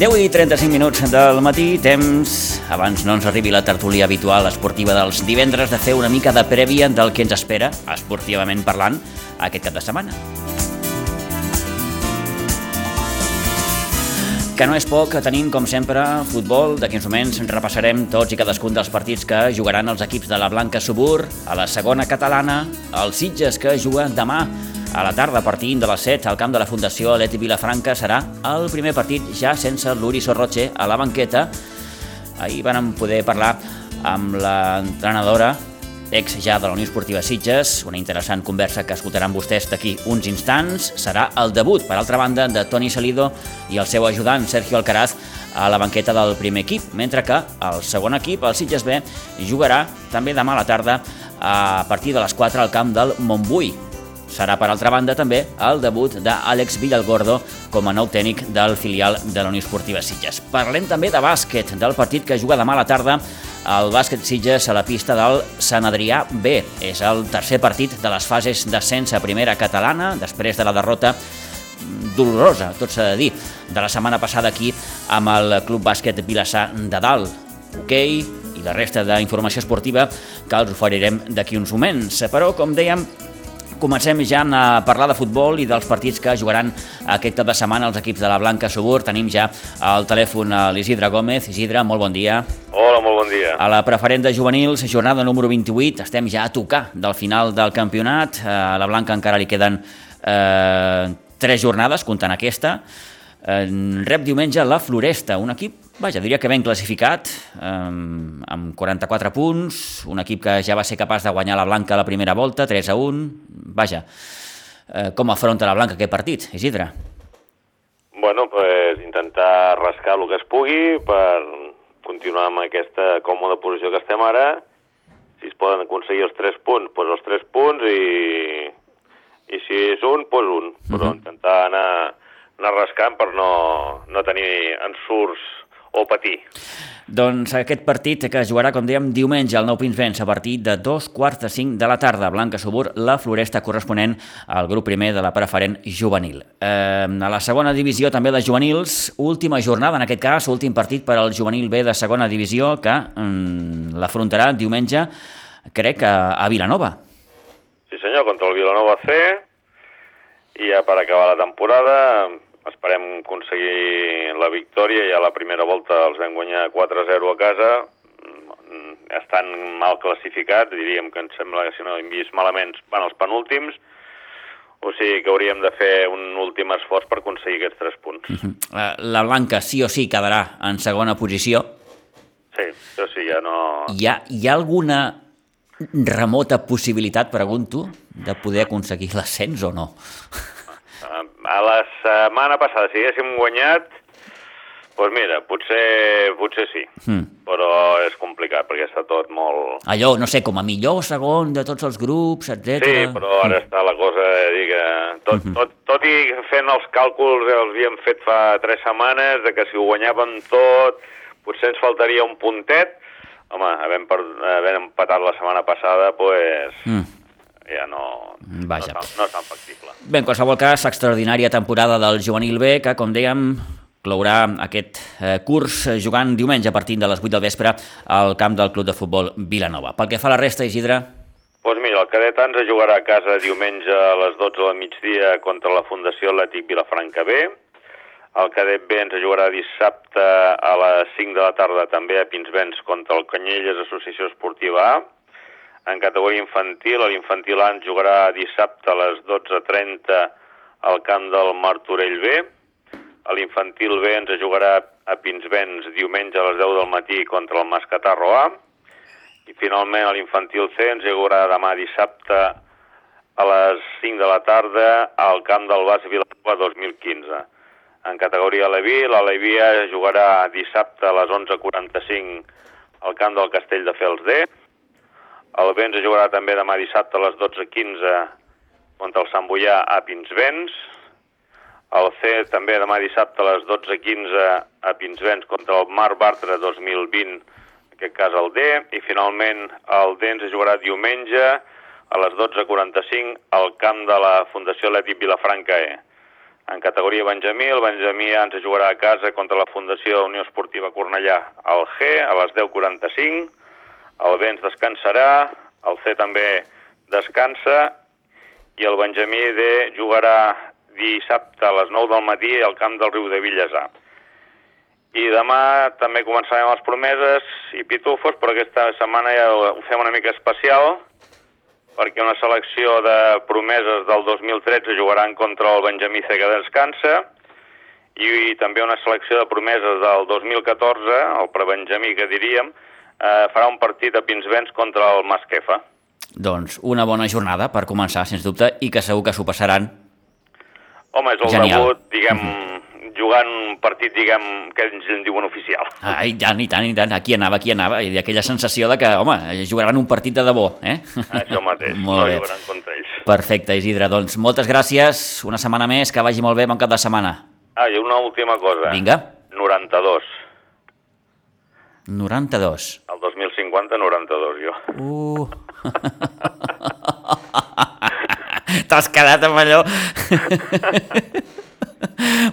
10 i 35 minuts del matí, temps, abans no ens arribi la tertúlia habitual esportiva dels divendres, de fer una mica de prèvia del que ens espera, esportivament parlant, aquest cap de setmana. Que no és poc, tenim, com sempre, futbol. D'aquí uns moments repassarem tots i cadascun dels partits que jugaran els equips de la Blanca Subur, a la segona catalana, els Sitges que juguen demà a la tarda, partint de les 7 al camp de la Fundació Aleti Vilafranca, serà el primer partit ja sense l'Uri Sorroche a la banqueta. Ahir van poder parlar amb l'entrenadora ex ja de la Unió Esportiva Sitges, una interessant conversa que escoltaran vostès d'aquí uns instants. Serà el debut, per altra banda, de Toni Salido i el seu ajudant, Sergio Alcaraz, a la banqueta del primer equip, mentre que el segon equip, el Sitges B, jugarà també demà a la tarda a partir de les 4 al camp del Montbui. Serà, per altra banda, també el debut d'Àlex Villalgordo com a nou tècnic del filial de la Unió Esportiva Sitges. Parlem també de bàsquet, del partit que juga demà a la tarda el bàsquet Sitges a la pista del Sant Adrià B. És el tercer partit de les fases d'ascens a primera catalana, després de la derrota dolorosa, tot s'ha de dir, de la setmana passada aquí amb el Club Bàsquet Vilassar de Dalt. Hoquei okay, i la resta d'informació esportiva que els oferirem d'aquí uns moments. Però, com dèiem, Comencem ja a parlar de futbol i dels partits que jugaran aquest cap de setmana els equips de la Blanca Subur. Tenim ja al telèfon a l'Isidre Gómez. Isidre, molt bon dia. Hola, molt bon dia. A la preferent de juvenils, jornada número 28, estem ja a tocar del final del campionat. A la Blanca encara li queden eh, tres jornades, comptant aquesta. Eh, rep diumenge la Floresta, un equip, vaja, diria que ben classificat, eh, amb 44 punts, un equip que ja va ser capaç de guanyar la Blanca a la primera volta, 3 a 1, vaja, eh, com afronta la Blanca aquest partit, Isidre? Bueno, pues intentar rascar el que es pugui per continuar amb aquesta còmoda posició que estem ara, si es poden aconseguir els 3 punts, doncs els 3 punts i, i si és un, doncs un, però uh -huh. intentar anar anar rascant per no, no tenir ensurts o patir. Doncs aquest partit que es jugarà, com dèiem, diumenge al Nou Pins Vents a partir de dos quarts de cinc de la tarda. Blanca Subur, la floresta corresponent al grup primer de la preferent juvenil. Eh, a la segona divisió també de juvenils, última jornada, en aquest cas, últim partit per al juvenil B de segona divisió que mm, l'afrontarà diumenge, crec, a, a Vilanova. Sí senyor, contra el Vilanova C, i ja per acabar la temporada esperem aconseguir la victòria, ja la primera volta els vam guanyar 4-0 a casa, mm, estan mal classificats, diríem que em sembla que si no hem vist malament van els penúltims, o sigui que hauríem de fer un últim esforç per aconseguir aquests tres punts. Uh -huh. La Blanca sí o sí quedarà en segona posició. Sí, això sí, ja no... Hi ha, hi ha alguna remota possibilitat, pregunto, de poder aconseguir l'ascens o no? a la setmana passada, si haguéssim guanyat, doncs mira, potser, potser sí, mm. però és complicat perquè està tot molt... Allò, no sé, com a millor segon de tots els grups, etc. Sí, però ara mm. està la cosa, dir que tot, mm -hmm. tot, tot i fent els càlculs els havíem fet fa tres setmanes, de que si ho guanyàvem tot, potser ens faltaria un puntet, home, havent, per, havent empatat la setmana passada, doncs... Pues, mm ja no, Vaja. no, no és tan factible. Bé, en qualsevol cas, extraordinària temporada del juvenil B, que, com dèiem, clourà aquest eh, curs jugant diumenge a partir de les 8 del vespre al camp del Club de Futbol Vilanova. Pel que fa a la resta, Isidre? Doncs pues mira, el cadet ens jugarà a casa diumenge a les 12 del migdia contra la Fundació Atlètic Vilafranca B. El cadet B ens jugarà dissabte a les 5 de la tarda també a Pinsbens contra el Canyelles Associació Esportiva A en categoria infantil. L'infantil A jugarà dissabte a les 12.30 al camp del Martorell B. L'infantil B ens jugarà a Pinsbens diumenge a les 10 del matí contra el Mascatarro A. I finalment l'infantil C ens jugarà demà dissabte a les 5 de la tarda al camp del Bas Vilanova 2015. En categoria Aleví, l'Aleví jugarà dissabte a les 11.45 al camp del Castell de Fels D el Vents jugarà també demà dissabte a les 12.15 contra el Sant Boià a Pinsbens. El C també demà dissabte a les 12.15 a Pinsbens contra el Mar Bartra 2020, en aquest cas el D. I finalment el D ens jugarà diumenge a les 12.45 al camp de la Fundació Atlètic Vilafranca E. En categoria Benjamí, el Benjamí ens jugarà a casa contra la Fundació Unió Esportiva Cornellà al G a les 10.45. El B ens descansarà, el C també descansa i el Benjamí D jugarà dissabte a les 9 del matí al camp del riu de Villesà. I demà també començarem les promeses i pitufos, però aquesta setmana ja ho fem una mica especial, perquè una selecció de promeses del 2013 jugaran contra el Benjamí C que descansa i, i també una selecció de promeses del 2014, el prebenjamí que diríem, eh, farà un partit a Pinsbens contra el Masquefa. Doncs una bona jornada per començar, sens dubte, i que segur que s'ho passaran Home, és el Genial. debut, diguem, mm -hmm jugant un partit, diguem, que ells en diuen oficial. Ah, i tant, i tant, i tant. Aquí anava, aquí anava. I aquella sensació de que, home, jugaran un partit de debò, eh? Això mateix, molt no bé. jugaran contra ells. Perfecte, Isidre. Doncs moltes gràcies. Una setmana més, que vagi molt bé, bon cap de setmana. Ah, i una última cosa. Vinga. 92. 92. El 2050, 92, jo. Uh. T'has quedat amb allò...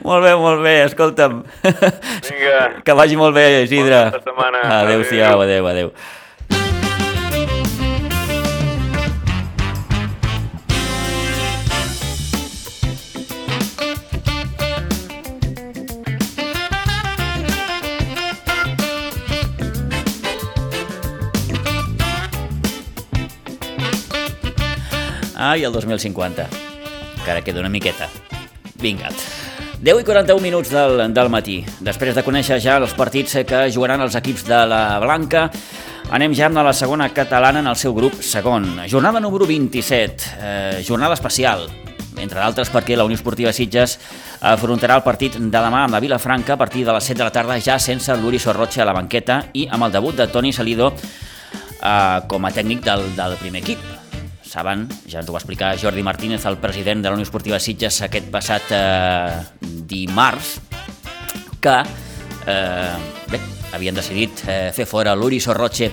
molt bé, molt bé, escolta'm. Vinga. Que vagi molt bé, Isidre. Bona setmana. Adéu-siau, adéu, adéu. Ai, el 2050. Encara queda una miqueta. Vinga. 10 i 41 minuts del, del matí. Després de conèixer ja els partits que jugaran els equips de la Blanca, anem ja amb la segona catalana en el seu grup segon. Jornada número 27, eh, jornada especial, entre d'altres perquè la Unió Esportiva Sitges afrontarà el partit de demà amb la Vilafranca a partir de les 7 de la tarda ja sense l'Uri Sorroche a la banqueta i amb el debut de Toni Salido eh, com a tècnic del, del primer equip. Saben, ja ens ho va explicar Jordi Martínez, el president de la Unió Esportiva Sitges aquest passat eh, dimarts, que eh, bé, havien decidit eh, fer fora l'Uri Sorroche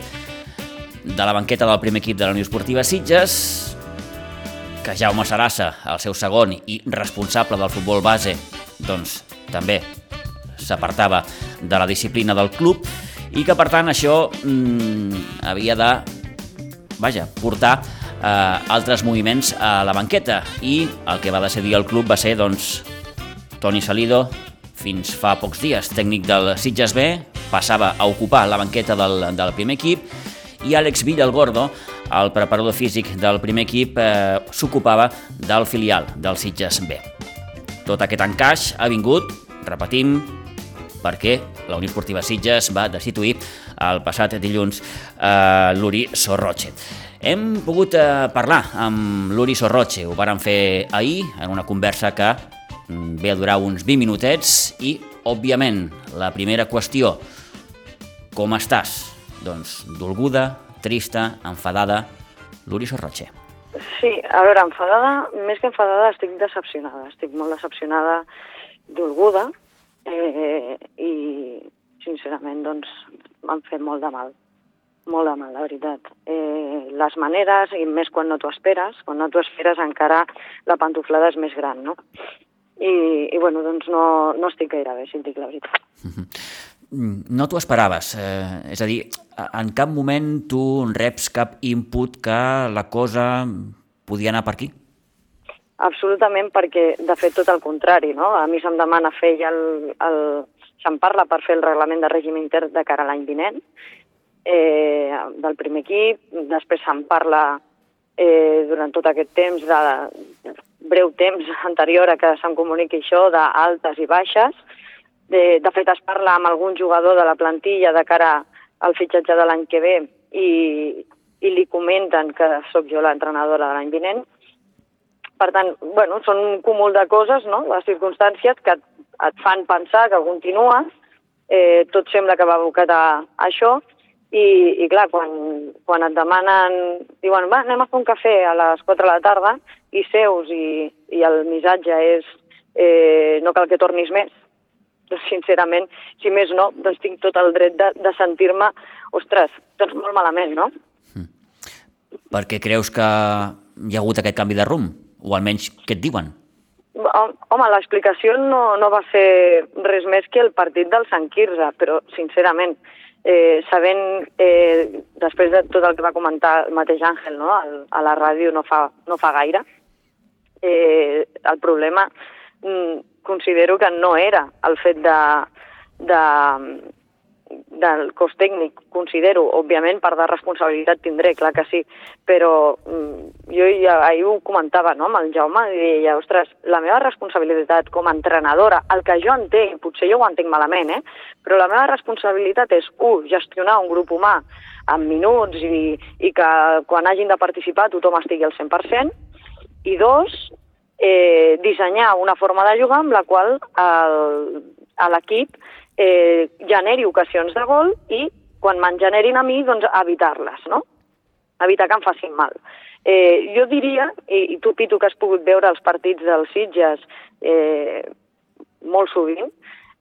de la banqueta del primer equip de la Unió Esportiva Sitges, que Jaume Sarassa, el seu segon i responsable del futbol base, doncs també s'apartava de la disciplina del club i que per tant això mm, havia de vaja, portar eh, altres moviments a la banqueta i el que va decidir el club va ser doncs Toni Salido fins fa pocs dies, tècnic del Sitges B, passava a ocupar la banqueta del, del primer equip i Àlex Villalgordo, el preparador físic del primer equip, eh, s'ocupava del filial del Sitges B. Tot aquest encaix ha vingut, repetim, perquè la Unió Esportiva Sitges va destituir el passat dilluns eh, l'Uri Sorroche. Hem pogut eh, parlar amb l'Uri Sorroche, ho vàrem fer ahir en una conversa que mm, ve a durar uns 20 minutets i, òbviament, la primera qüestió, com estàs? Doncs dolguda, trista, enfadada, l'Uri Sorroche. Sí, a veure, enfadada, més que enfadada, estic decepcionada. Estic molt decepcionada, dolguda, eh, i sincerament, doncs, m'han fet molt de mal. Molt mal, la veritat. Eh, les maneres, i més quan no t'ho esperes, quan no t'ho esperes encara la pantoflada és més gran, no? I, i bueno, doncs no, no estic gaire bé, si et dic la veritat. Mm, No t'ho esperaves, eh, és a dir, en cap moment tu reps cap input que la cosa podia anar per aquí? Absolutament, perquè de fet tot el contrari, no? A mi se'm demana fer ja el... el se'm parla per fer el reglament de règim intern de cara a l'any vinent, eh, del primer equip, després se'm parla eh, durant tot aquest temps, de breu temps anterior a que se'm comuniqui això, d'altes i baixes. De, de fet, es parla amb algun jugador de la plantilla de cara al fitxatge de l'any que ve i, i li comenten que sóc jo l'entrenadora de l'any vinent. Per tant, bueno, són un cúmul de coses, no?, les circumstàncies que et, et fan pensar que continues, eh, tot sembla que va abocat a, a això, i, i clar, quan, quan et demanen, diuen, va, anem a fer un cafè a les 4 de la tarda, i seus i, i el missatge és eh, no cal que tornis més, doncs sincerament, si més no, doncs tinc tot el dret de, de sentir-me, ostres, doncs molt malament, no? Perquè creus que hi ha hagut aquest canvi de rumb? O almenys què et diuen? Home, l'explicació no, no va ser res més que el partit del Sant Quirze, però, sincerament, eh, sabent, eh, després de tot el que va comentar el mateix Àngel no? a la ràdio no fa, no fa gaire, eh, el problema mm, considero que no era el fet de, de, del cos tècnic, considero, òbviament, part de responsabilitat tindré, clar que sí, però mm, jo ja, ahir ho comentava no, amb el Jaume, i deia, ostres, la meva responsabilitat com a entrenadora, el que jo entenc, potser jo ho entenc malament, eh? però la meva responsabilitat és, un, gestionar un grup humà en minuts i, i que quan hagin de participar tothom estigui al 100%, i dos, eh, dissenyar una forma de jugar amb la qual l'equip eh, generi ocasions de gol i quan me'n generin a mi, doncs evitar-les, no? Evitar que em facin mal. Eh, jo diria, i, i tu, Pitu, que has pogut veure els partits dels Sitges eh, molt sovint,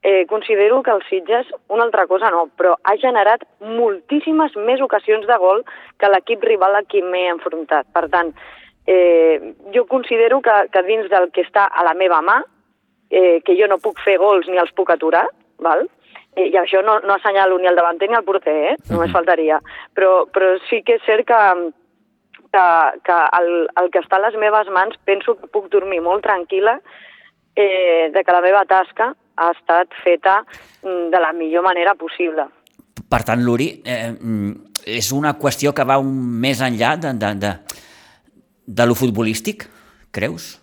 eh, considero que el Sitges, una altra cosa no, però ha generat moltíssimes més ocasions de gol que l'equip rival a qui m'he enfrontat. Per tant, eh, jo considero que, que dins del que està a la meva mà, eh, que jo no puc fer gols ni els puc aturar, val? I, i això no, no assenyalo ni el davanter ni el porter, eh? només faltaria. Però, però sí que és cert que, que, que el, el que està a les meves mans penso que puc dormir molt tranquil·la eh, de que la meva tasca ha estat feta mm, de la millor manera possible. Per tant, Luri, eh, mm, és una qüestió que va un més enllà de, de, de, de lo futbolístic, creus?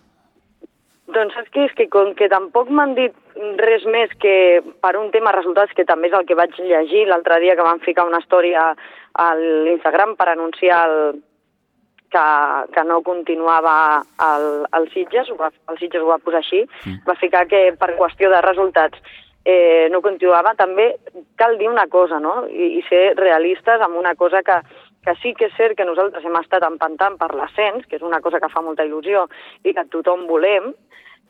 Doncs saps què? És que com que tampoc m'han dit res més que per un tema resultats, que també és el que vaig llegir l'altre dia que van ficar una història a l'Instagram per anunciar el, que, que no continuava el, el Sitges, va, el Sitges ho va posar així, mm. va ficar que per qüestió de resultats eh, no continuava. També cal dir una cosa, no? I, i ser realistes amb una cosa que, que sí que és cert que nosaltres hem estat empantant per l'ascens, que és una cosa que fa molta il·lusió i que tothom volem,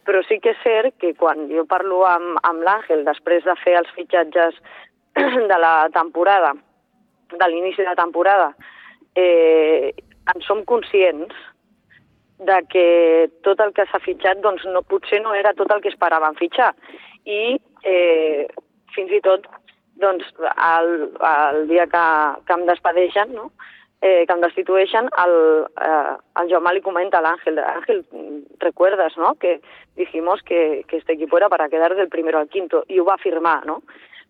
però sí que és cert que quan jo parlo amb, amb l'Àngel després de fer els fitxatges de la temporada, de l'inici de la temporada, eh, en som conscients de que tot el que s'ha fitxat doncs, no, potser no era tot el que esperaven fitxar. I eh, fins i tot doncs, el, el dia que, que em despedeixen, no? Eh, que em destitueixen, el, eh, el Jaume li comenta a l'Àngel, Ángel, recuerdas, ¿no?, que dijimos que, que este equipo era para quedar del primero al quinto, i ho va afirmar, no?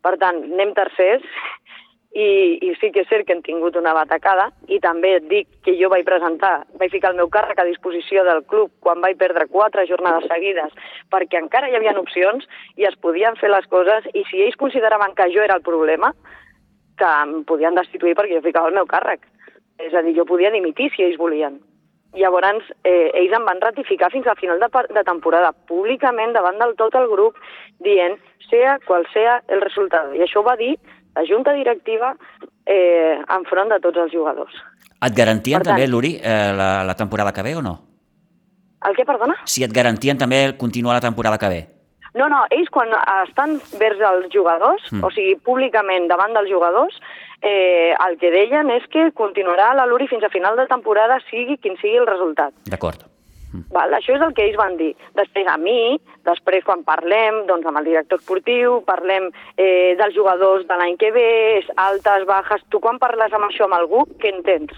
Per tant, anem tercers, i, i sí que és cert que hem tingut una batacada, i també et dic que jo vaig presentar, vaig ficar el meu càrrec a disposició del club quan vaig perdre quatre jornades seguides, perquè encara hi havia opcions i es podien fer les coses, i si ells consideraven que jo era el problema, que em podien destituir perquè jo ficava el meu càrrec. És a dir, jo podia dimitir si ells volien. Llavors, eh, ells em van ratificar fins al final de, de temporada, públicament, davant del tot el grup, dient, sea qual sea el resultat. I això va dir la junta directiva eh, enfront de tots els jugadors. Et garantien per també, tant, Luri, eh, la, la temporada que ve o no? El què, perdona? Si et garantien també continuar la temporada que ve. No, no, ells quan estan vers els jugadors, mm. o sigui, públicament davant dels jugadors, eh, el que deien és que continuarà la Luri fins a final de temporada, sigui quin sigui el resultat. D'acord. Mm. Val, això és el que ells van dir. Després a mi, després quan parlem doncs, amb el director esportiu, parlem eh, dels jugadors de l'any que ve, altes, baixes... Tu quan parles amb això amb algú, què entens?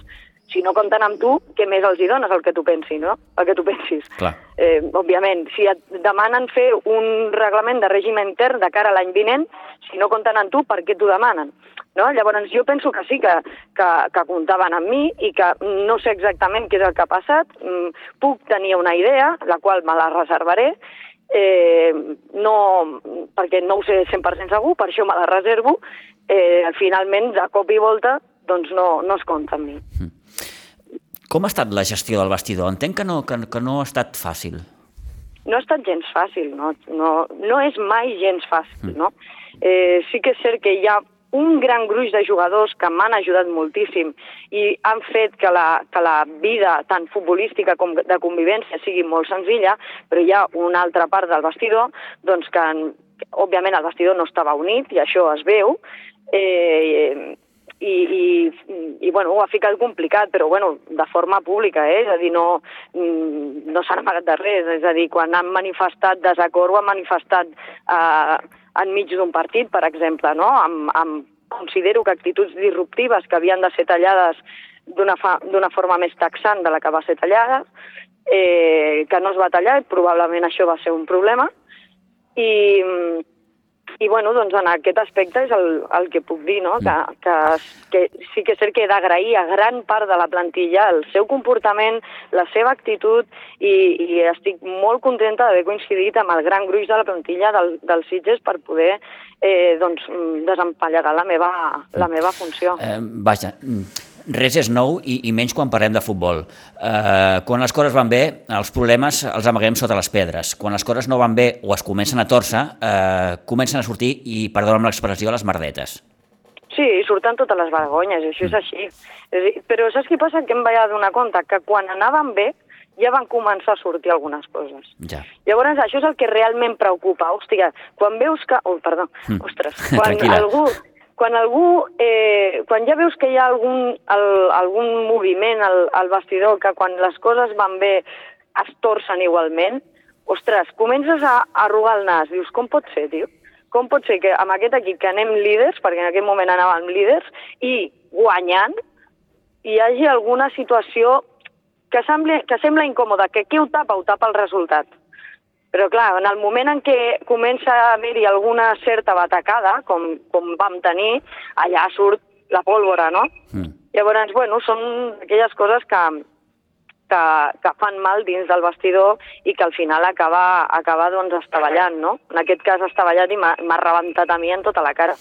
si no compten amb tu, què més els hi dones el que tu pensis, no? El que tu pensis. Clar. Eh, òbviament, si et demanen fer un reglament de règim intern de cara a l'any vinent, si no compten amb tu, per què t'ho demanen? No? Llavors, jo penso que sí, que, que, que comptaven amb mi i que no sé exactament què és el que ha passat. Mm, puc tenir una idea, la qual me la reservaré, eh, no, perquè no ho sé 100% segur, per això me la reservo. Eh, finalment, de cop i volta, doncs no, no es compta amb mi. Mm. Com ha estat la gestió del vestidor? Entenc que no, que, que no ha estat fàcil. No ha estat gens fàcil, no, no, no és mai gens fàcil, mm. no? Eh, sí que és cert que hi ha un gran gruix de jugadors que m'han ajudat moltíssim i han fet que la, que la vida tant futbolística com de convivència sigui molt senzilla, però hi ha una altra part del vestidor doncs que, òbviament, el vestidor no estava unit i això es veu, eh, i, i, i bueno, ho ha ficat complicat, però bueno, de forma pública, eh? és a dir, no, no s'han amagat de res, és a dir, quan han manifestat desacord ho han manifestat eh, enmig d'un partit, per exemple, no? amb, amb, considero que actituds disruptives que havien de ser tallades d'una forma més taxant de la que va ser tallada, eh, que no es va tallar i probablement això va ser un problema. I, i bueno, doncs en aquest aspecte és el, el que puc dir, no? que, que, que sí que és cert que he d'agrair a gran part de la plantilla el seu comportament, la seva actitud i, i estic molt contenta d'haver coincidit amb el gran gruix de la plantilla del, dels Sitges per poder eh, doncs, desempallegar la meva, la meva funció. Eh, vaja, res és nou i, i menys quan parlem de futbol. Eh, quan les coses van bé, els problemes els amaguem sota les pedres. Quan les coses no van bé o es comencen a torçar, eh, comencen a sortir, i perdona'm l'expressió, les merdetes. Sí, surten totes les vergonyes, això és mm. així. Però saps què passa? Que em vaig adonar compte que quan anaven bé ja van començar a sortir algunes coses. Ja. Llavors, això és el que realment preocupa. Hòstia, quan veus que... Oh, perdó, mm. ostres. Quan algú, quan algú, eh, quan ja veus que hi ha algun, el, algun moviment al, al vestidor, que quan les coses van bé es torcen igualment, ostres, comences a, arrugar el nas, dius, com pot ser, tio? Com pot ser que amb aquest equip que anem líders, perquè en aquell moment anàvem líders, i guanyant, hi hagi alguna situació que, sembla, que sembla incòmoda, que què ho tapa? Ho tapa el resultat. Però clar, en el moment en què comença a haver-hi alguna certa batacada, com, com vam tenir, allà surt la pólvora, no? Mm. Llavors, bueno, són aquelles coses que, que, que fan mal dins del vestidor i que al final acaba, acaba doncs, estavellant, no? En aquest cas estavellat i m'ha rebentat a mi en tota la cara.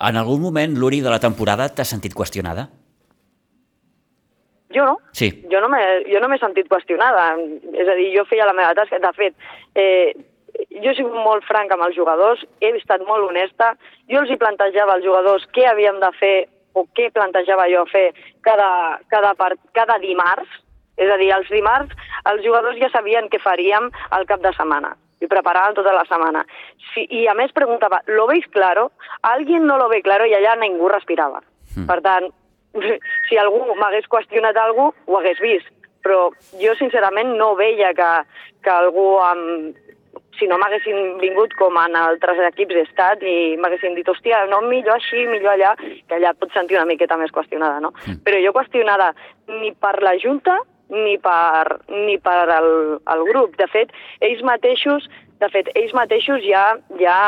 En algun moment, l'Uri, de la temporada, t'ha sentit qüestionada? Jo no. Sí. Jo no m'he sentit qüestionada. És a dir, jo feia la meva tasca. De fet, eh, jo he sigut molt franc amb els jugadors, he estat molt honesta. Jo els hi plantejava als jugadors què havíem de fer o què plantejava jo fer cada, cada, part, cada dimarts. És a dir, els dimarts els jugadors ja sabien què faríem al cap de setmana i preparaven tota la setmana. Si, I a més preguntava, ¿lo veis claro? Alguien no lo ve claro i allà ningú respirava. Mm. Per tant, si algú m'hagués qüestionat alguna cosa, ho hagués vist. Però jo, sincerament, no veia que, que algú amb, si no m'haguessin vingut com en altres equips d'estat i m'haguessin dit, hòstia, no, millor així, millor allà, que allà et pots sentir una miqueta més qüestionada, no? Mm. Però jo qüestionada ni per la Junta ni per, ni per el, el grup. De fet, ells mateixos, de fet, ells mateixos ja, ja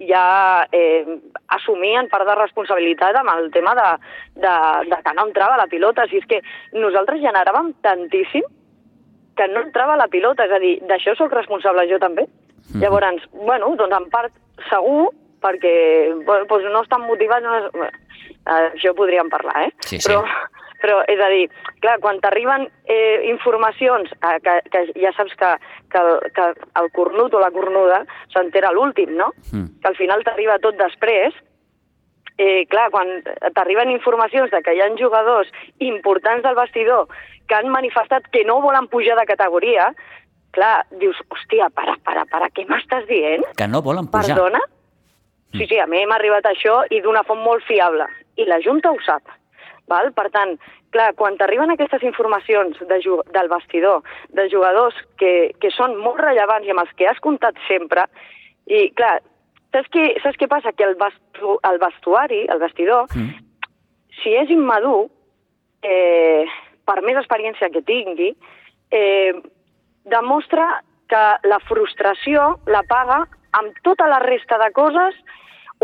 ja eh, assumien part de responsabilitat amb el tema de, de, de que no entrava la pilota. Si és que nosaltres generàvem tantíssim que no entrava la pilota, és a dir, d'això sóc responsable jo també. Mm -hmm. Llavors, bueno, doncs en part segur, perquè bueno, doncs no estan motivats, no és... Això podríem parlar, eh? Sí, sí. Però, però, és a dir, clar, quan t'arriben eh, informacions, eh, que, que ja saps que, que, el, que el cornut o la cornuda s'entera l'últim, no? Mm. Que al final t'arriba tot després, eh, clar, quan t'arriben informacions de que hi ha jugadors importants del vestidor que han manifestat que no volen pujar de categoria, clar, dius, hòstia, para, para, para, què m'estàs dient? Que no volen pujar. Perdona? Sí, sí, a mi m'ha arribat això i d'una font molt fiable. I la Junta ho sap. Val? Per tant, clar, quan t'arriben aquestes informacions de, del vestidor, de jugadors que, que són molt rellevants i amb els que has comptat sempre, i clar, saps què, saps què passa? Que el, vestu, el vestuari, el vestidor, mm. si és immadur, eh, per més experiència que tingui, eh, demostra que la frustració la paga amb tota la resta de coses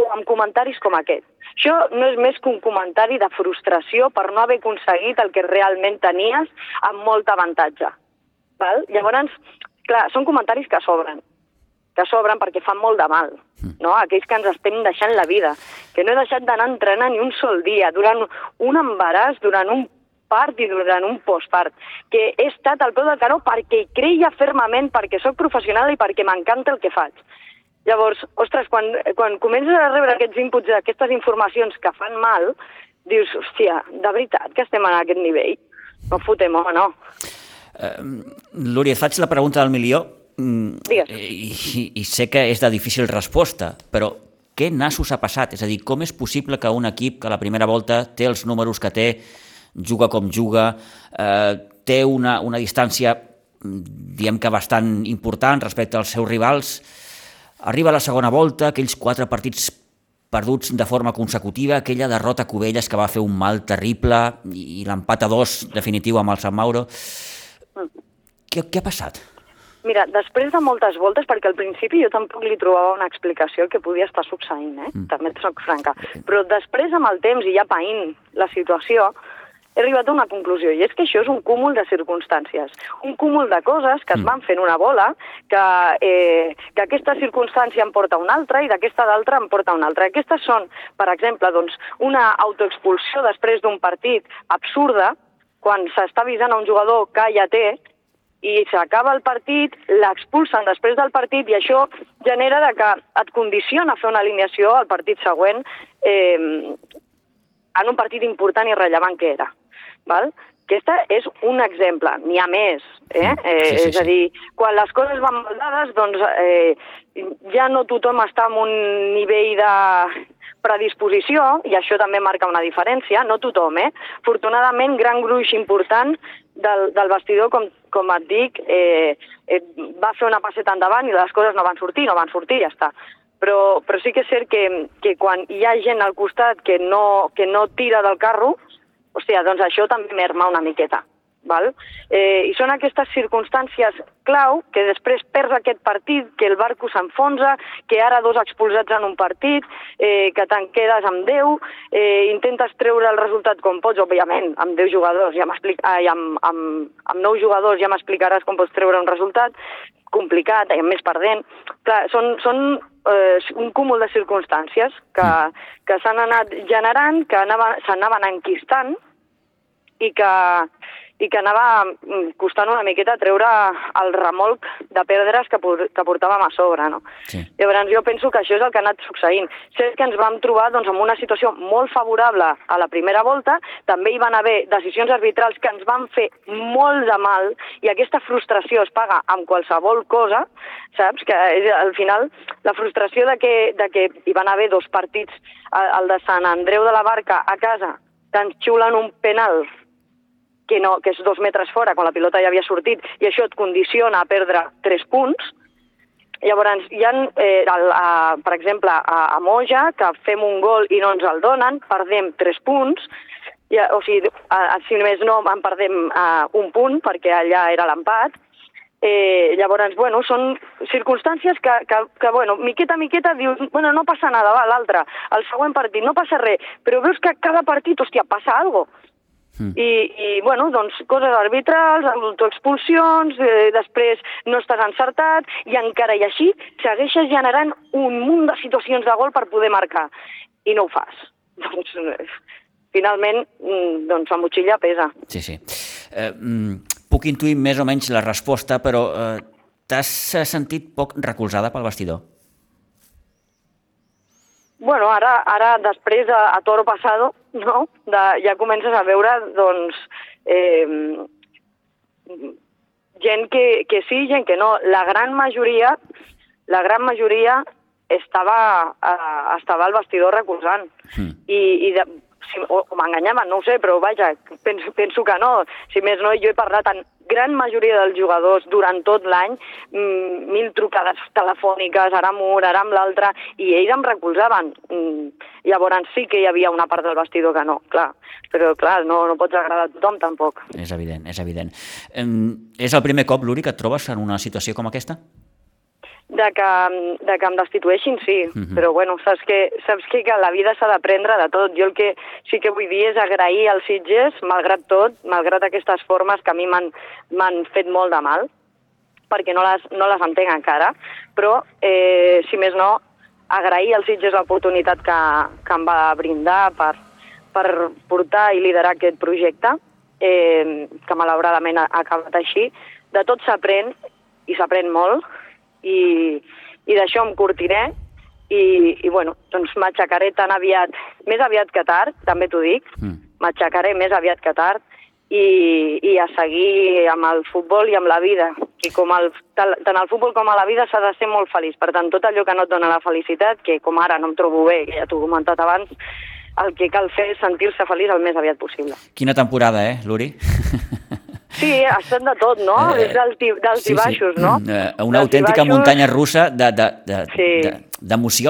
o amb comentaris com aquest. Això no és més que un comentari de frustració per no haver aconseguit el que realment tenies amb molt avantatge. Val? Llavors, clar, són comentaris que sobren, que sobren perquè fan molt de mal, no? aquells que ens estem deixant la vida, que no he deixat d'anar a entrenar ni un sol dia, durant un embaràs, durant un part i durant un postpart, que he estat al peu del canó perquè creia fermament, perquè sóc professional i perquè m'encanta el que faig. Llavors, ostres, quan, quan comences a rebre aquests inputs, aquestes informacions que fan mal, dius, hòstia, de veritat que estem en aquest nivell? No fotem, home, no. Uh, Lúria, et faig la pregunta del milió mm, Digues. i, i, i sé que és de difícil resposta, però què nassos ha passat? És a dir, com és possible que un equip que a la primera volta té els números que té, juga com juga, eh, té una, una distància diem que bastant important respecte als seus rivals, arriba a la segona volta, aquells quatre partits perduts de forma consecutiva, aquella derrota a Cubelles que va fer un mal terrible i, i l'empat a dos definitiu amb el Sant Mauro. Què, què ha passat? Mira, després de moltes voltes, perquè al principi jo tampoc li trobava una explicació que podia estar succeint, eh? Mm. també et soc franca, però després amb el temps i ja païnt la situació, he arribat a una conclusió, i és que això és un cúmul de circumstàncies, un cúmul de coses que es mm. van fent una bola, que, eh, que aquesta circumstància em porta una altra i d'aquesta d'altra em porta una altra. Aquestes són, per exemple, doncs, una autoexpulsió després d'un partit absurda, quan s'està avisant a un jugador que ja té, i s'acaba el partit, l'expulsen després del partit i això genera de que et condiciona a fer una alineació al partit següent eh, en un partit important i rellevant que era. Val? Aquesta és un exemple, n'hi ha més. Eh? Mm, eh, sí, sí, és a dir, quan les coses van mal dades, doncs eh, ja no tothom està en un nivell de predisposició, i això també marca una diferència, no tothom, eh? Afortunadament, gran gruix important del, del vestidor, com, com et dic, eh, eh, va fer una passeta endavant i les coses no van sortir, no van sortir, ja està. Però, però sí que és cert que, que quan hi ha gent al costat que no, que no tira del carro, hòstia, doncs això també merma una miqueta. Val? Eh, I són aquestes circumstàncies clau que després perds aquest partit, que el barco s'enfonsa, que ara dos expulsats en un partit, eh, que te'n quedes amb 10, eh, intentes treure el resultat com pots, òbviament, amb 10 jugadors, ja ai, amb, amb, amb 9 jugadors ja m'explicaràs com pots treure un resultat, complicat, i més perdent. Clar, són, són eh, un cúmul de circumstàncies que, mm. que s'han anat generant, que s'anaven enquistant i que, i que anava mm, costant una miqueta treure el remolc de perdres que, que portàvem a sobre, no? Sí. Llavors jo penso que això és el que ha anat succeint. Sé que ens vam trobar doncs, en una situació molt favorable a la primera volta, també hi van haver decisions arbitrals que ens van fer molt de mal i aquesta frustració es paga amb qualsevol cosa, saps? Que és, al final la frustració de que, de que hi van haver dos partits, el de Sant Andreu de la Barca a casa, que ens xulen un penal que, no, que és dos metres fora, quan la pilota ja havia sortit, i això et condiciona a perdre tres punts. Llavors, hi ha, eh, el, a, per exemple, a, a Moja, que fem un gol i no ens el donen, perdem tres punts, i, o sigui, a, a, si més no, en perdem a, un punt, perquè allà era l'empat, Eh, llavors, bueno, són circumstàncies que, que, que bueno, miqueta a miqueta dius, bueno, no passa nada, va, l'altre, el següent partit, no passa res, però veus que cada partit, hòstia, passa alguna cosa Mm. I, I, bueno, doncs, coses arbitrals, autoexpulsions, eh, després no estàs encertat, i encara i així segueixes generant un munt de situacions de gol per poder marcar, i no ho fas. Doncs, eh, finalment, mm, doncs, la motxilla pesa. Sí, sí. Eh, mm, puc intuir més o menys la resposta, però eh, t'has sentit poc recolzada pel vestidor? Bueno, ara, ara després, a, a toro passado, no? De, ja comences a veure, doncs, eh, gent que, que sí, gent que no. La gran majoria, la gran majoria estava, eh, estava al vestidor recolzant. Mm. I, i de, si, o, o m'enganyaven, no ho sé, però vaja, penso, penso que no. Si més no, jo he parlat amb gran majoria dels jugadors durant tot l'any, mm, mil trucades telefòniques, ara amb un, ara amb l'altre, i ells em recolzaven. Mm, llavors sí que hi havia una part del vestidor que no, clar. Però, clar, no, no pots agradar a tothom, tampoc. És evident, és evident. És el primer cop, Luri, que et trobes en una situació com aquesta? De que, de que em destitueixin, sí, uh mhm. -huh. però bueno, saps que, saps que, que la vida s'ha d'aprendre de tot. Jo el que sí que vull dir és agrair als Sitges, malgrat tot, malgrat aquestes formes que a mi m'han fet molt de mal, perquè no les, no les entenc encara, però, eh, si més no, agrair als Sitges l'oportunitat que, que em va brindar per, per portar i liderar aquest projecte, eh, que malauradament ha acabat així. De tot s'aprèn, i s'aprèn molt, i, i d'això em curtiré i, i bueno, doncs m'aixecaré tan aviat, més aviat que tard, també t'ho dic, mm. m'aixecaré més aviat que tard i, i a seguir amb el futbol i amb la vida. I com el, tant al futbol com a la vida s'ha de ser molt feliç. Per tant, tot allò que no et dona la felicitat, que com ara no em trobo bé, que ja t'ho he comentat abans, el que cal fer és sentir-se feliç el més aviat possible. Quina temporada, eh, Luri? Sí, ha estat de tot, no? Eh, dels sí, baixos, sí. no? Eh, una dels autèntica baixos... muntanya russa d'emocions, de, de,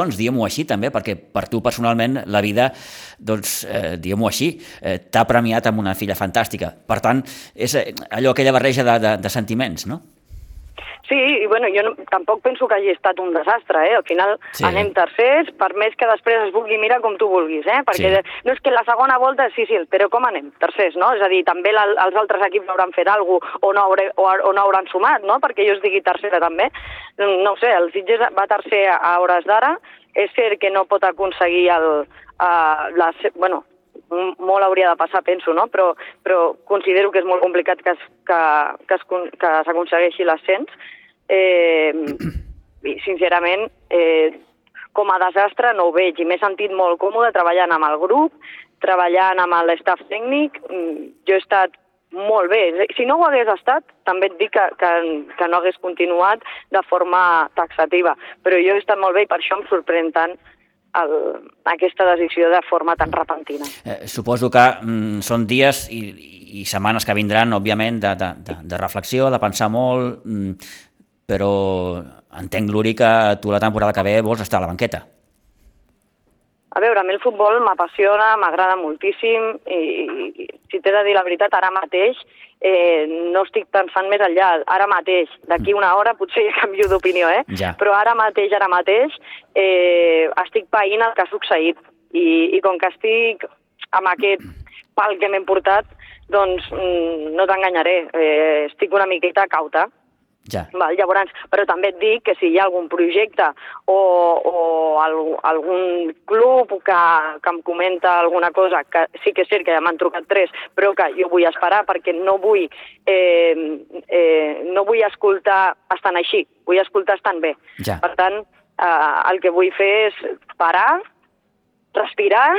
de, sí. diguem-ho així també, perquè per tu personalment la vida, doncs, eh, diguem-ho així, eh, t'ha premiat amb una filla fantàstica. Per tant, és eh, allò, aquella barreja de, de, de sentiments, no? Sí, i bueno, jo no, tampoc penso que hagi estat un desastre, eh? Al final sí. anem tercers, per més que després es vulgui mirar com tu vulguis, eh? Perquè sí. no és que la segona volta, sí, sí, però com anem? Tercers, no? És a dir, també la, els altres equips hauran fet alguna cosa o no, hauré, o, o no hauran sumat, no? Perquè jo es digui tercera també. No ho sé, el Sitges va tercer a hores d'ara, és cert que no pot aconseguir el, uh, la, bueno, molt hauria de passar, penso, no? però, però considero que és molt complicat que, es, que, que, es, que s'aconsegueixi l'ascens. Eh, I, sincerament, eh, com a desastre no ho veig i m'he sentit molt còmode treballant amb el grup, treballant amb l'estaf tècnic. Mm, jo he estat molt bé. Si no ho hagués estat, també et dic que, que, que no hagués continuat de forma taxativa. Però jo he estat molt bé i per això em sorprèn tant el, aquesta decisió de forma tan repentina. Eh, suposo que mm, són dies i, i setmanes que vindran, òbviament, de, de, de, de reflexió, de pensar molt, mm, però entenc, Luri, que tu la temporada que ve vols estar a la banqueta. A veure, a mi el futbol m'apassiona, m'agrada moltíssim i, i, si t'he de dir la veritat, ara mateix eh, no estic pensant més enllà. Ara mateix, d'aquí una hora, potser ja canvio d'opinió, eh? Ja. Però ara mateix, ara mateix, eh, estic païnt el que ha succeït. I, I com que estic amb aquest pal que m'he portat, doncs mm, no t'enganyaré, eh, estic una miqueta cauta. Ja. Val, llavors, però també et dic que si hi ha algun projecte o, o el, algun club que, que em comenta alguna cosa, que sí que és cert que ja m'han trucat tres, però que jo vull esperar perquè no vull, eh, eh, no vull escoltar estant així, vull escoltar estant bé. Ja. Per tant, eh, el que vull fer és parar, respirar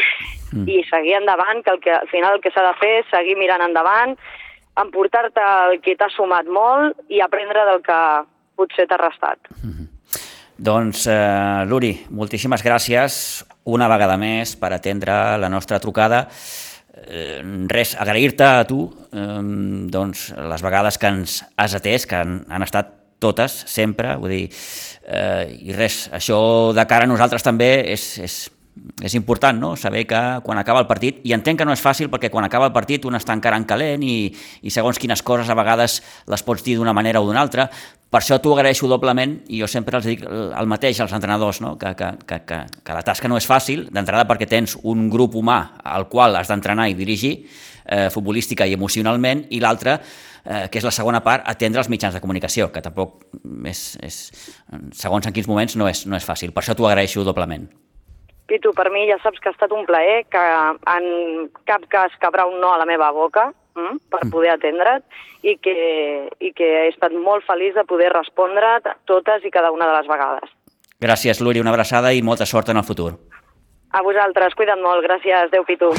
mm. i seguir endavant, que, el que al final el que s'ha de fer és seguir mirant endavant, emportar-te el que t'ha sumat molt i aprendre del que potser t'ha restat. Mm -hmm. Doncs, eh, Luri, moltíssimes gràcies una vegada més per atendre la nostra trucada. Eh, res, agrair-te a tu eh, doncs, les vegades que ens has atès, que han, han estat totes, sempre, vull dir, eh, i res, això de cara a nosaltres també és, és és important no? saber que quan acaba el partit, i entenc que no és fàcil perquè quan acaba el partit un està encara en calent i, i segons quines coses a vegades les pots dir d'una manera o d'una altra, per això t'ho agraeixo doblement i jo sempre els dic el mateix als entrenadors, no? que, que, que, que, que la tasca no és fàcil, d'entrada perquè tens un grup humà al qual has d'entrenar i dirigir, eh, futbolística i emocionalment, i l'altre, eh, que és la segona part, atendre els mitjans de comunicació, que tampoc és, és segons en quins moments no és, no és fàcil. Per això t'ho agraeixo doblement. Pitu, per mi ja saps que ha estat un plaer, que en cap cas cabrà un no a la meva boca mm, per mm. poder atendre't i que, i que he estat molt feliç de poder respondre totes i cada una de les vegades. Gràcies, Luri, una abraçada i molta sort en el futur. A vosaltres, cuida't molt, gràcies, Déu Pitu.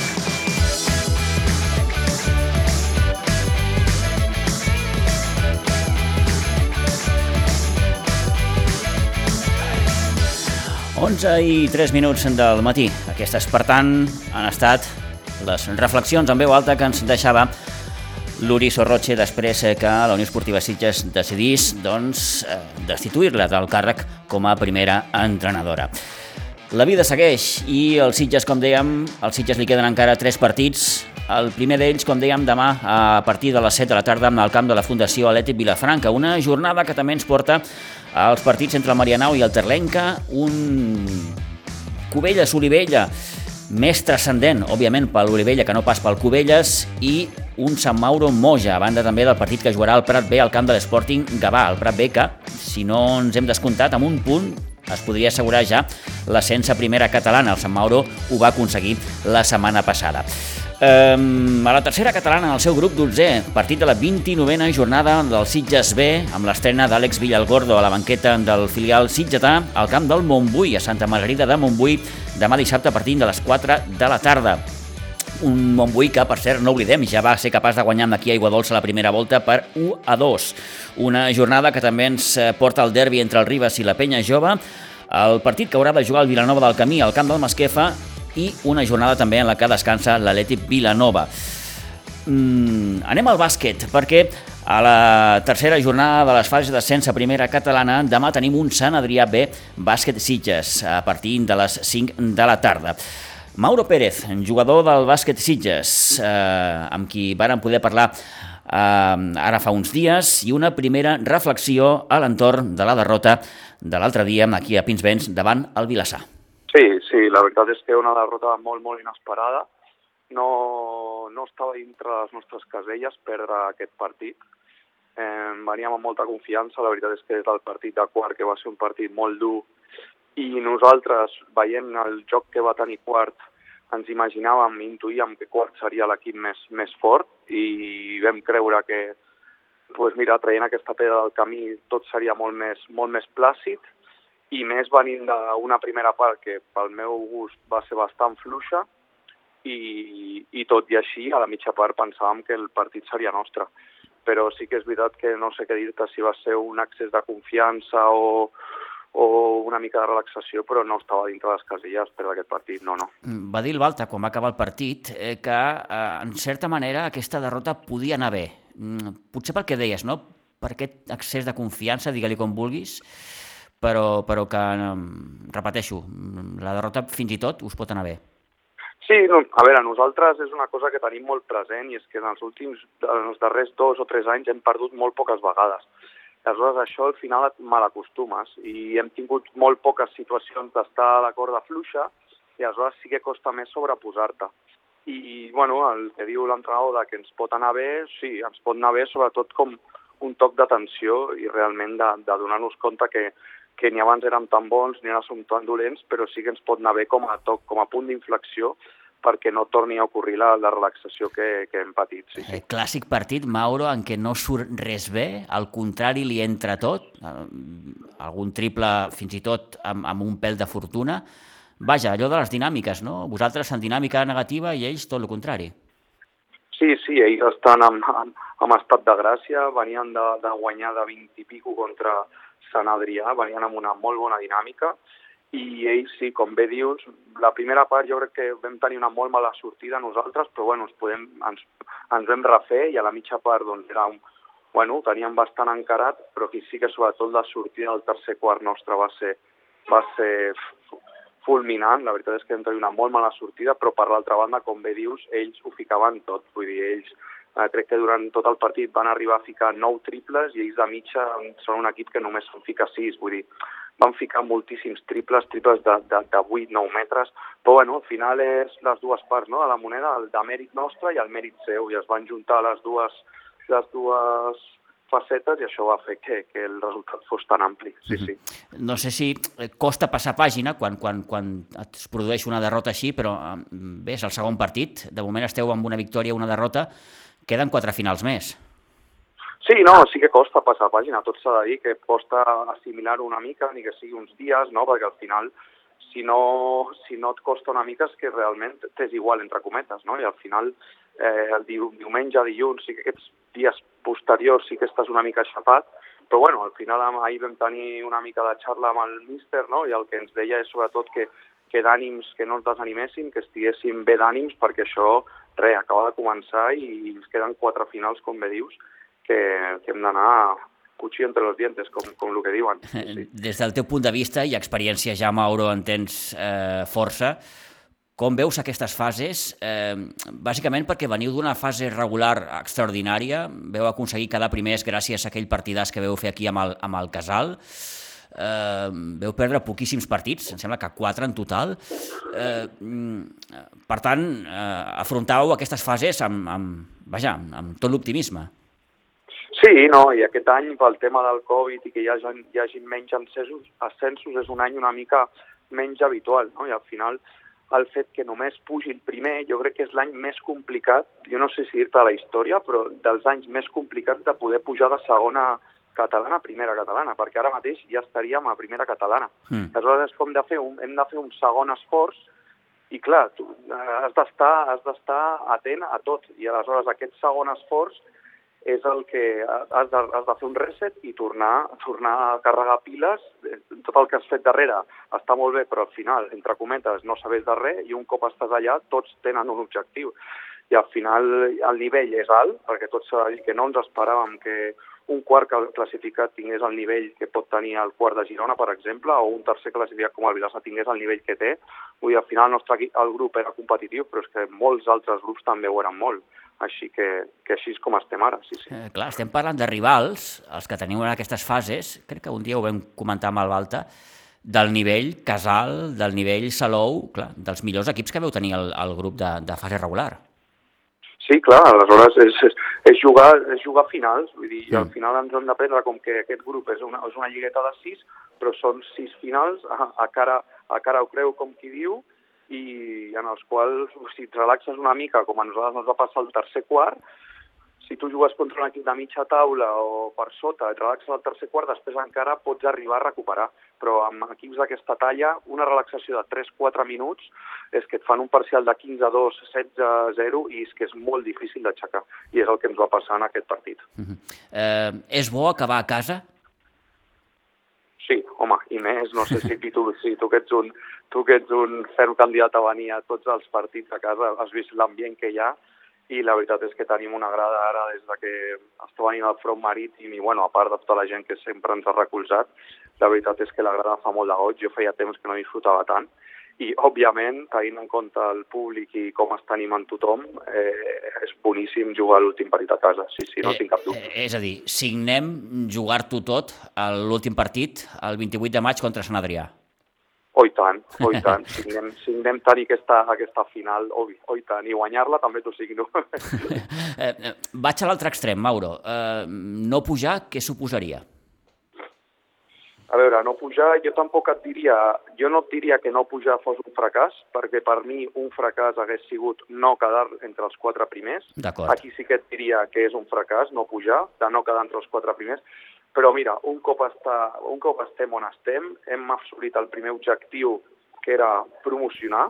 11 i 3 minuts del matí. Aquestes, per tant, han estat les reflexions en veu alta que ens deixava l'Uri Sorroche després que la Unió Esportiva Sitges decidís doncs, eh, destituir-la del càrrec com a primera entrenadora. La vida segueix i els Sitges, com dèiem, als Sitges li queden encara tres partits. El primer d'ells, com dèiem, demà a partir de les 7 de la tarda el camp de la Fundació Atlètic Vilafranca. Una jornada que també ens porta als partits entre el Marianau i el Terlenca, un Cubelles-Olivella més transcendent, òbviament, per l'Olivella que no pas pel Cubelles, i un Sant Mauro Moja, a banda també del partit que jugarà al Prat B al camp de l'Sporting Gavà, el Prat B que, si no ens hem descomptat, amb un punt es podria assegurar ja l'ascens a primera catalana. El Sant Mauro ho va aconseguir la setmana passada. Um, a la tercera catalana, el seu grup 12, partit de la 29a jornada del Sitges B, amb l'estrena d'Àlex Villalgordo a la banqueta del filial sitgetà al camp del Montbui, a Santa Margarida de Montbui, demà dissabte a partir de les 4 de la tarda. Un Montbui que, per cert, no oblidem, ja va ser capaç de guanyar amb aquí a Dolça la primera volta per 1 a 2. Una jornada que també ens eh, porta al derbi entre el Ribas i la Penya Jove, el partit que haurà de jugar el Vilanova del Camí al camp del Masquefa i una jornada també en la que descansa l'Atlètic Vilanova. Mm, anem al bàsquet, perquè a la tercera jornada de les fases d'ascens a primera catalana, demà tenim un Sant Adrià B bàsquet Sitges a partir de les 5 de la tarda. Mauro Pérez, jugador del bàsquet Sitges, eh, amb qui varen poder parlar eh, ara fa uns dies, i una primera reflexió a l'entorn de la derrota de l'altre dia aquí a Pinsbens davant el Vilassar. La veritat és que una derrota molt, molt inesperada. No, no estava dintre les nostres caselles perdre aquest partit. Eh, veníem amb molta confiança, la veritat és que des del partit de quart, que va ser un partit molt dur, i nosaltres, veient el joc que va tenir Quart, ens imaginàvem, intuïem que Quart seria l'equip més, més fort i vam creure que pues mira, traient aquesta pedra del camí tot seria molt més, molt més plàcid i més venint d'una primera part que pel meu gust va ser bastant fluixa i, i tot i així a la mitja part pensàvem que el partit seria nostre però sí que és veritat que no sé què dir-te si va ser un accés de confiança o, o una mica de relaxació, però no estava dintre les casilles per aquest partit, no, no. Mm, va dir el Balta, quan va acabar el partit, eh, que eh, en certa manera aquesta derrota podia anar bé. Mm, potser pel que deies, no? Per aquest accés de confiança, digue-li com vulguis, però, però que, repeteixo, la derrota fins i tot us pot anar bé. Sí, no, a veure, nosaltres és una cosa que tenim molt present i és que en els últims, en els darrers dos o tres anys hem perdut molt poques vegades. Aleshores, això al final et malacostumes i hem tingut molt poques situacions d'estar a la corda fluixa i aleshores sí que costa més sobreposar-te. I, bueno, el que diu l'entrenador que ens pot anar bé, sí, ens pot anar bé sobretot com un toc d'atenció i realment de, de donar-nos compte que, que ni abans érem tan bons ni ara som tan dolents, però sí que ens pot anar bé com a toc, com a punt d'inflexió perquè no torni a ocorrir la, la relaxació que, que hem patit. Sí, sí. El clàssic partit, Mauro, en què no surt res bé, al contrari li entra tot, eh, algun triple fins i tot amb, amb un pèl de fortuna. Vaja, allò de les dinàmiques, no? Vosaltres en dinàmica negativa i ells tot el contrari. Sí, sí, ells estan en, en, en estat de gràcia, venien de, de guanyar de 20 i pico contra Sant Adrià, venien amb una molt bona dinàmica, i ells sí, com bé dius, la primera part jo crec que vam tenir una molt mala sortida nosaltres, però bueno, ens, podem, ens, ens vam refer i a la mitja part doncs, era un, bueno, teníem bastant encarat, però aquí sí que sobretot la sortida del tercer quart nostre va ser, va ser fulminant, la veritat és que vam tenir una molt mala sortida, però per l'altra banda, com bé dius, ells ho ficaven tot, vull dir, ells eh, crec que durant tot el partit van arribar a ficar nou triples i ells de mitja són un equip que només en fica sis, vull dir, van ficar moltíssims triples, triples de, de, de 8-9 metres, però bueno, al final és les dues parts no, de la moneda, el de mèrit nostre i el mèrit seu, i es van juntar les dues, les dues facetes i això va fer que, que el resultat fos tan ampli. Sí, sí. No sé si costa passar pàgina quan, quan, quan es produeix una derrota així, però bé, és el segon partit, de moment esteu amb una victòria i una derrota, queden quatre finals més. Sí, no, sí que costa passar pàgina, tot s'ha de dir que costa assimilar una mica, ni que sigui uns dies, no? perquè al final si no, si no et costa una mica és que realment t'és igual, entre cometes, no? i al final eh, el diumenge, dilluns, sí que aquests dies posteriors sí que estàs una mica aixapat, però bueno, al final ahir vam tenir una mica de xarra amb el míster, no? i el que ens deia és sobretot que, que d'ànims, que no ens desaniméssim, que estiguéssim bé d'ànims, perquè això, res, acaba de començar i ens queden quatre finals, com bé dius, que, que hem d'anar cuchillo entre los dientes, com, com el que diuen. Sí. Des del teu punt de vista i experiència ja, Mauro, en tens eh, força, com veus aquestes fases? Eh, bàsicament perquè veniu d'una fase regular extraordinària, veu aconseguir quedar primers gràcies a aquell partidàs que veu fer aquí amb el, amb el Casal, eh, veu perdre poquíssims partits, em sembla que quatre en total. Eh, per tant, eh, afrontau aquestes fases amb, amb, vaja, amb tot l'optimisme. Sí, no, i aquest any pel tema del Covid i que hi hagi, hi hagi menys ascensos, ascensos és un any una mica menys habitual, no? i al final el fet que només pugi el primer, jo crec que és l'any més complicat, jo no sé si dir-te la història, però dels anys més complicats de poder pujar de segona catalana primera catalana, perquè ara mateix ja estaríem a primera catalana. Mm. Aleshores com de fer un, hem de fer un segon esforç i clar, tu has d'estar has d'estar atent a tot i aleshores aquest segon esforç és el que has de, has de fer un reset i tornar, tornar a carregar piles. Tot el que has fet darrere està molt bé, però al final, entre cometes, no sabés de res i un cop estàs allà tots tenen un objectiu. I al final el nivell és alt, perquè tots que no ens esperàvem que un quart classificat tingués el nivell que pot tenir el quart de Girona, per exemple, o un tercer classificat com el Vilassa tingués el nivell que té. Vull dir, al final el nostre el grup era competitiu, però és que molts altres grups també ho eren molt. Així que, que així és com estem ara, sí, sí. Eh, clar, estem parlant de rivals, els que teniu en aquestes fases, crec que un dia ho vam comentar amb el Balta, del nivell Casal, del nivell Salou, clar, dels millors equips que veu tenir el, el grup de, de fase regular. Sí, clar, aleshores és, és, és, jugar, és jugar finals, vull dir, sí. al final ens hem d'aprendre com que aquest grup és una, és una lligueta de sis, però són sis finals a, a, cara, a cara ho creu, com qui diu, i en els quals, si et relaxes una mica, com a nosaltres ens va passar el tercer quart, si tu jugues contra un equip de mitja taula o per sota, et relaxes al tercer quart, després encara pots arribar a recuperar. Però amb equips d'aquesta talla, una relaxació de 3-4 minuts és que et fan un parcial de 15-2, 16-0 i és que és molt difícil d'aixecar. I és el que ens va passar en aquest partit. Uh -huh. eh, és bo acabar a casa? Sí, home, i més, no sé si tu, si tu que ets un, tu que ets un ferm candidat a venir a tots els partits a casa, has vist l'ambient que hi ha, i la veritat és que tenim una grada ara des de que està venint el front marítim i, bueno, a part de tota la gent que sempre ens ha recolzat, la veritat és que la grada fa molt de goig, jo feia temps que no disfrutava tant, i, òbviament, tenint en compte el públic i com està animant tothom, eh, és boníssim jugar l'últim partit a casa, sí, sí, no eh, tinc cap dubte. Eh, és a dir, signem jugar-t'ho tot a l'últim partit, el 28 de maig contra Sant Adrià. Oh, i tant, oh, i tant. Si anem, si anem tenir aquesta, aquesta final, oh, oh, i tant, i guanyar-la també t'ho signo. eh, eh, vaig a l'altre extrem, Mauro. Eh, no pujar, què suposaria? A veure, no pujar, jo tampoc et diria, jo no et diria que no pujar fos un fracàs, perquè per mi un fracàs hagués sigut no quedar entre els quatre primers. Aquí sí que et diria que és un fracàs no pujar, de no quedar entre els quatre primers, però mira, un cop, està, un cop estem on estem, hem assolit el primer objectiu, que era promocionar,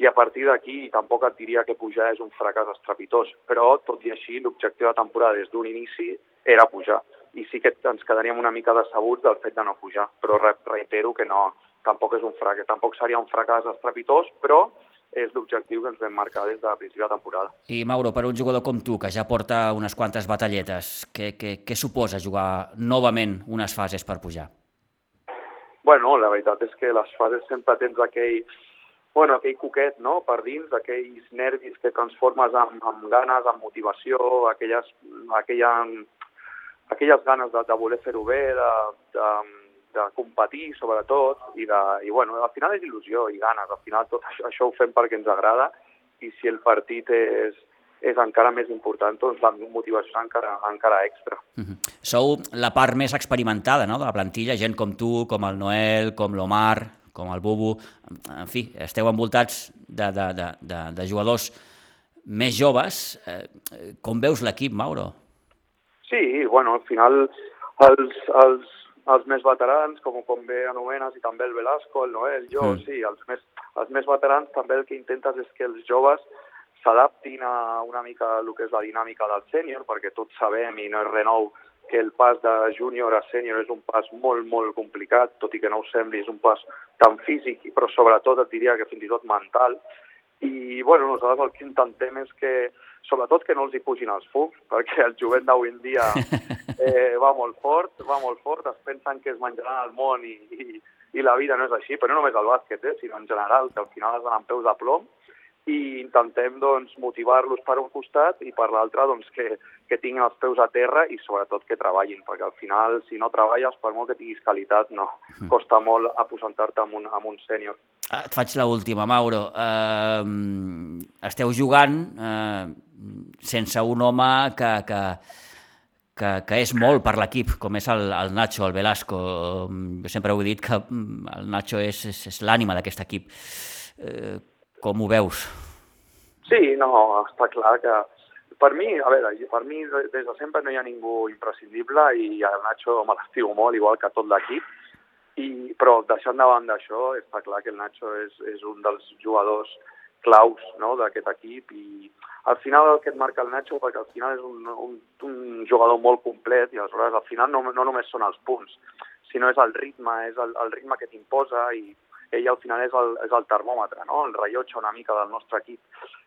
i a partir d'aquí tampoc et diria que pujar és un fracàs estrepitós, però tot i així l'objectiu de temporada des d'un inici era pujar. I sí que ens quedaríem una mica decebuts del fet de no pujar, però reitero que no, tampoc és un fracàs, tampoc seria un fracàs estrepitós, però és l'objectiu que ens vam marcar des de la principi de temporada. I Mauro, per un jugador com tu, que ja porta unes quantes batalletes, què, què, què suposa jugar novament unes fases per pujar? Bueno, la veritat és que les fases sempre tens aquell, bueno, aquell coquet no? per dins, aquells nervis que transformes en, en ganes, en motivació, aquelles, aquella, aquelles ganes de, de voler fer-ho bé, de, de, de competir, sobretot, i, de, i bueno, al final és il·lusió i ganes, al final tot això, això ho fem perquè ens agrada, i si el partit és, és encara més important, doncs la motivació encara, encara extra. Uh -huh. Sou la part més experimentada no?, de la plantilla, gent com tu, com el Noel, com l'Omar, com el Bubu, en fi, esteu envoltats de, de, de, de, de jugadors més joves. Eh, com veus l'equip, Mauro? Sí, bueno, al final els, els els més veterans, com, com bé anomenes, i també el Velasco, el Noel, jo, mm. sí, els més, els més veterans també el que intentes és que els joves s'adaptin a una mica a el que és la dinàmica del sènior, perquè tots sabem, i no és renou, que el pas de júnior a sènior és un pas molt, molt complicat, tot i que no ho sembli, és un pas tan físic, però sobretot et diria que fins i tot mental, i bueno, nosaltres el que intentem és que, sobretot que no els hi pugin els fums, perquè el jovent d'avui en dia eh, va molt fort, va molt fort, es pensen que es menjaran el món i, i, i la vida no és així, però no només el bàsquet, eh, sinó en general, que al final d'anar amb peus de plom, i intentem doncs, motivar-los per un costat i per l'altre doncs, que, que tinguin els peus a terra i sobretot que treballin, perquè al final si no treballes, per molt que tinguis qualitat, no, mm. costa molt aposentar-te amb un, amb un sènior. Ah, et faig l'última, Mauro. Uh, esteu jugant uh, sense un home que, que, que, que és molt per l'equip, com és el, el Nacho, el Velasco. Jo sempre he dit que mm, el Nacho és, és, és l'ànima d'aquest equip. Uh, com ho veus? Sí, no, està clar que per mi, a veure, per mi des de sempre no hi ha ningú imprescindible i el Nacho me l'estiu molt, igual que tot l'equip, I, però deixant davant d'això, està clar que el Nacho és, és un dels jugadors claus no, d'aquest equip i al final el que et marca el Nacho, perquè al final és un, un, un jugador molt complet i aleshores al final no, no només són els punts, sinó és el ritme, és el, el ritme que t'imposa i ell al final és el, és el termòmetre, no? el rellotge una mica del nostre equip.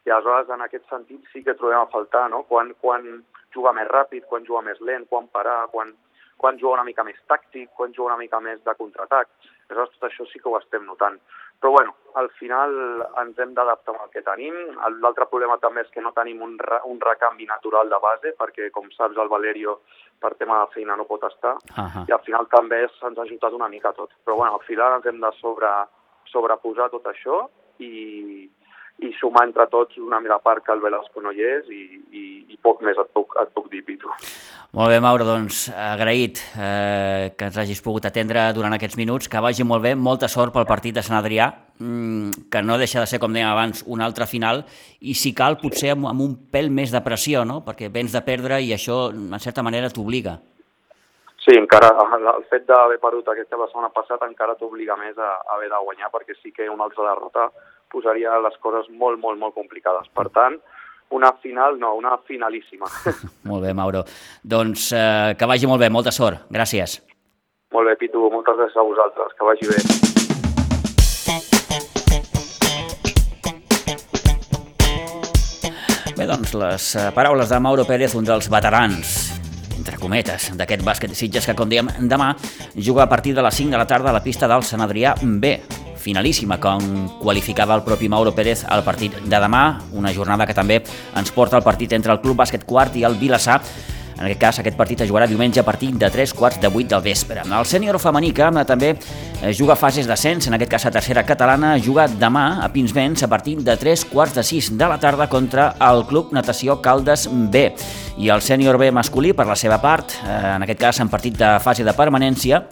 I aleshores en aquest sentit sí que trobem a faltar no? quan, quan juga més ràpid, quan juga més lent, quan parar, quan, quan juga una mica més tàctic, quan juga una mica més de contraatac. Aleshores tot això sí que ho estem notant. Però bueno, al final ens hem d'adaptar amb el que tenim. L'altre problema també és que no tenim un, re, un recanvi natural de base, perquè com saps el Valerio per tema de feina no pot estar, uh -huh. i al final també se'ns ha ajudat una mica tot. Però bueno, al final ens hem de sobre, sobreposar tot això i, i sumar entre tots una mira part que el Velasco no hi és i, i, i poc més et puc, et puc dir, Pitu. Molt bé, Mauro, doncs agraït eh, que ens hagis pogut atendre durant aquests minuts, que vagi molt bé, molta sort pel partit de Sant Adrià, mm, que no deixa de ser, com dèiem abans, una altra final, i si cal, potser amb, amb un pèl més de pressió, no? perquè vens de perdre i això, en certa manera, t'obliga. Sí, encara el fet d'haver perdut aquesta la setmana passada encara t'obliga més a, a haver de guanyar perquè sí que una altra derrota posaria les coses molt, molt, molt complicades. Per tant, una final, no, una finalíssima. molt bé, Mauro. Doncs eh, que vagi molt bé, molta sort. Gràcies. Molt bé, Pitu, moltes gràcies a vosaltres. Que vagi bé. Bé, doncs, les eh, paraules de Mauro Pérez, un dels veterans entre cometes, d'aquest bàsquet de Sitges que, com dèiem, demà juga a partir de les 5 de la tarda a la pista del Sant Adrià B finalíssima, com qualificava el propi Mauro Pérez al partit de demà, una jornada que també ens porta al partit entre el Club Bàsquet Quart i el Vilassar, en aquest cas, aquest partit es jugarà diumenge a partir de 3 quarts de 8 del vespre. El sènior femení que també eh, juga fases d'ascens, en aquest cas a tercera catalana, juga demà a Pinsbens a partir de 3 quarts de 6 de la tarda contra el Club Natació Caldes B. I el sènior B masculí, per la seva part, eh, en aquest cas en partit de fase de permanència,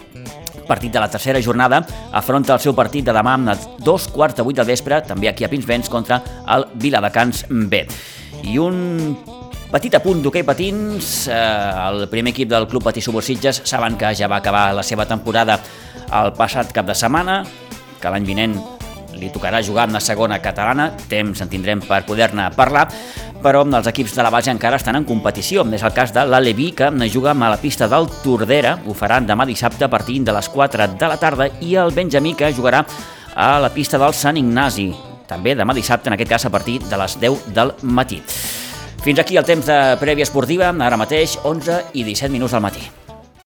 partit de la tercera jornada, afronta el seu partit de demà amb dos quarts de vuit del vespre, també aquí a Pinsbens, contra el Viladecans B. I un petit apunt d'hoquei patins, eh, el primer equip del Club Patí Subursitges saben que ja va acabar la seva temporada el passat cap de setmana, que l'any vinent li tocarà jugar amb la segona catalana, temps en tindrem per poder-ne parlar, però els equips de la base encara estan en competició. És el cas de l'Alevi, que juga a la pista del Tordera, ho faran demà dissabte a partir de les 4 de la tarda, i el Benjamí, que jugarà a la pista del Sant Ignasi, també demà dissabte, en aquest cas a partir de les 10 del matí. Fins aquí el temps de prèvia esportiva, ara mateix 11 i 17 minuts al matí.